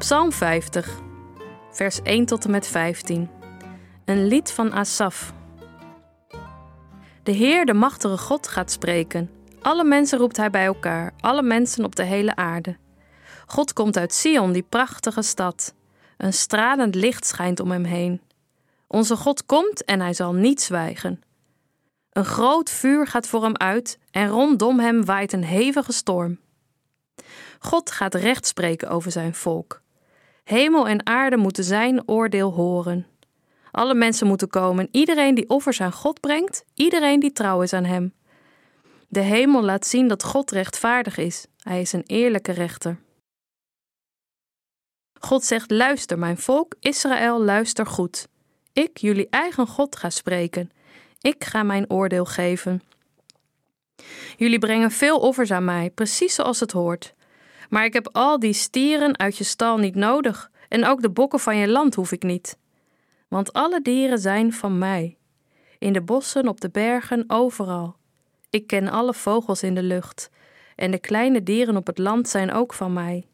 Psalm 50, vers 1 tot en met 15. Een lied van Asaf. De Heer, de machtige God, gaat spreken. Alle mensen roept hij bij elkaar, alle mensen op de hele aarde. God komt uit Sion, die prachtige stad. Een stralend licht schijnt om hem heen. Onze God komt en hij zal niet zwijgen. Een groot vuur gaat voor hem uit en rondom hem waait een hevige storm. God gaat recht spreken over zijn volk. Hemel en aarde moeten zijn oordeel horen. Alle mensen moeten komen, iedereen die offers aan God brengt, iedereen die trouw is aan Hem. De hemel laat zien dat God rechtvaardig is. Hij is een eerlijke rechter. God zegt: Luister, mijn volk, Israël, luister goed. Ik, jullie eigen God, ga spreken. Ik ga mijn oordeel geven. Jullie brengen veel offers aan mij, precies zoals het hoort. Maar ik heb al die stieren uit je stal niet nodig, en ook de bokken van je land hoef ik niet. Want alle dieren zijn van mij. In de bossen, op de bergen, overal. Ik ken alle vogels in de lucht, en de kleine dieren op het land zijn ook van mij.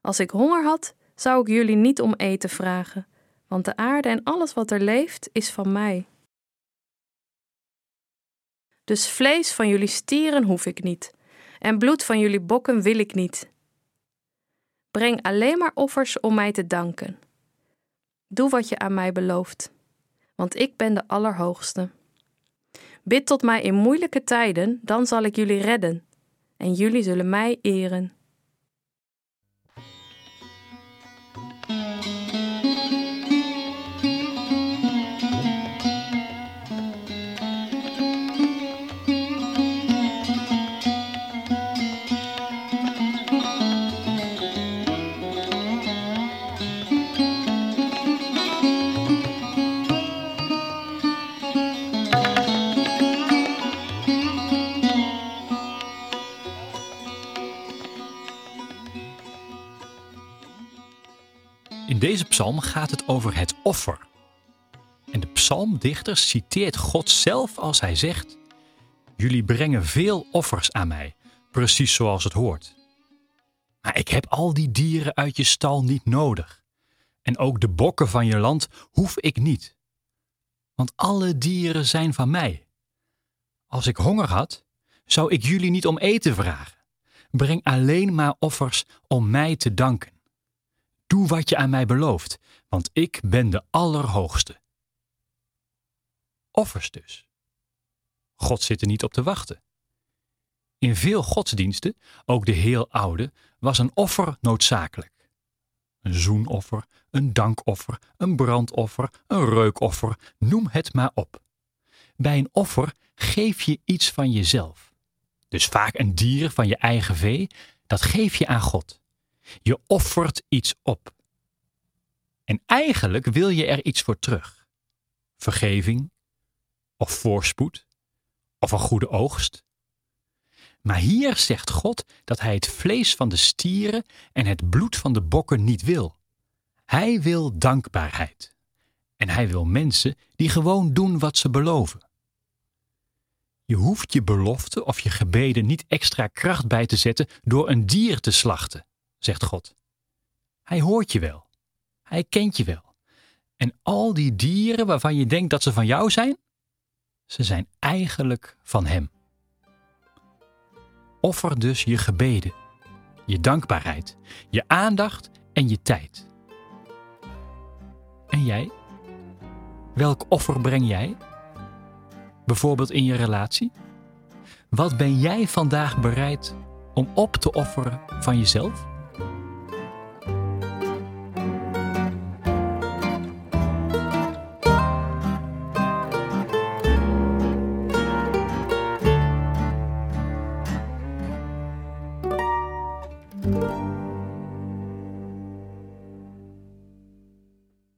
Als ik honger had, zou ik jullie niet om eten vragen, want de aarde en alles wat er leeft is van mij. Dus vlees van jullie stieren hoef ik niet, en bloed van jullie bokken wil ik niet. Breng alleen maar offers om mij te danken. Doe wat je aan mij belooft, want ik ben de Allerhoogste. Bid tot mij in moeilijke tijden, dan zal ik jullie redden, en jullie zullen mij eren. In deze psalm gaat het over het offer. En de psalmdichter citeert God zelf als hij zegt: Jullie brengen veel offers aan mij, precies zoals het hoort. Maar ik heb al die dieren uit je stal niet nodig. En ook de bokken van je land hoef ik niet. Want alle dieren zijn van mij. Als ik honger had, zou ik jullie niet om eten vragen. Breng alleen maar offers om mij te danken. Doe wat je aan mij belooft, want ik ben de Allerhoogste. Offers dus. God zit er niet op te wachten. In veel godsdiensten, ook de heel oude, was een offer noodzakelijk. Een zoenoffer, een dankoffer, een brandoffer, een reukoffer, noem het maar op. Bij een offer geef je iets van jezelf. Dus vaak een dier van je eigen vee, dat geef je aan God. Je offert iets op. En eigenlijk wil je er iets voor terug. Vergeving, of voorspoed, of een goede oogst. Maar hier zegt God dat hij het vlees van de stieren en het bloed van de bokken niet wil. Hij wil dankbaarheid. En hij wil mensen die gewoon doen wat ze beloven. Je hoeft je belofte of je gebeden niet extra kracht bij te zetten door een dier te slachten zegt God. Hij hoort je wel. Hij kent je wel. En al die dieren waarvan je denkt dat ze van jou zijn, ze zijn eigenlijk van Hem. Offer dus je gebeden, je dankbaarheid, je aandacht en je tijd. En jij? Welk offer breng jij? Bijvoorbeeld in je relatie? Wat ben jij vandaag bereid om op te offeren van jezelf?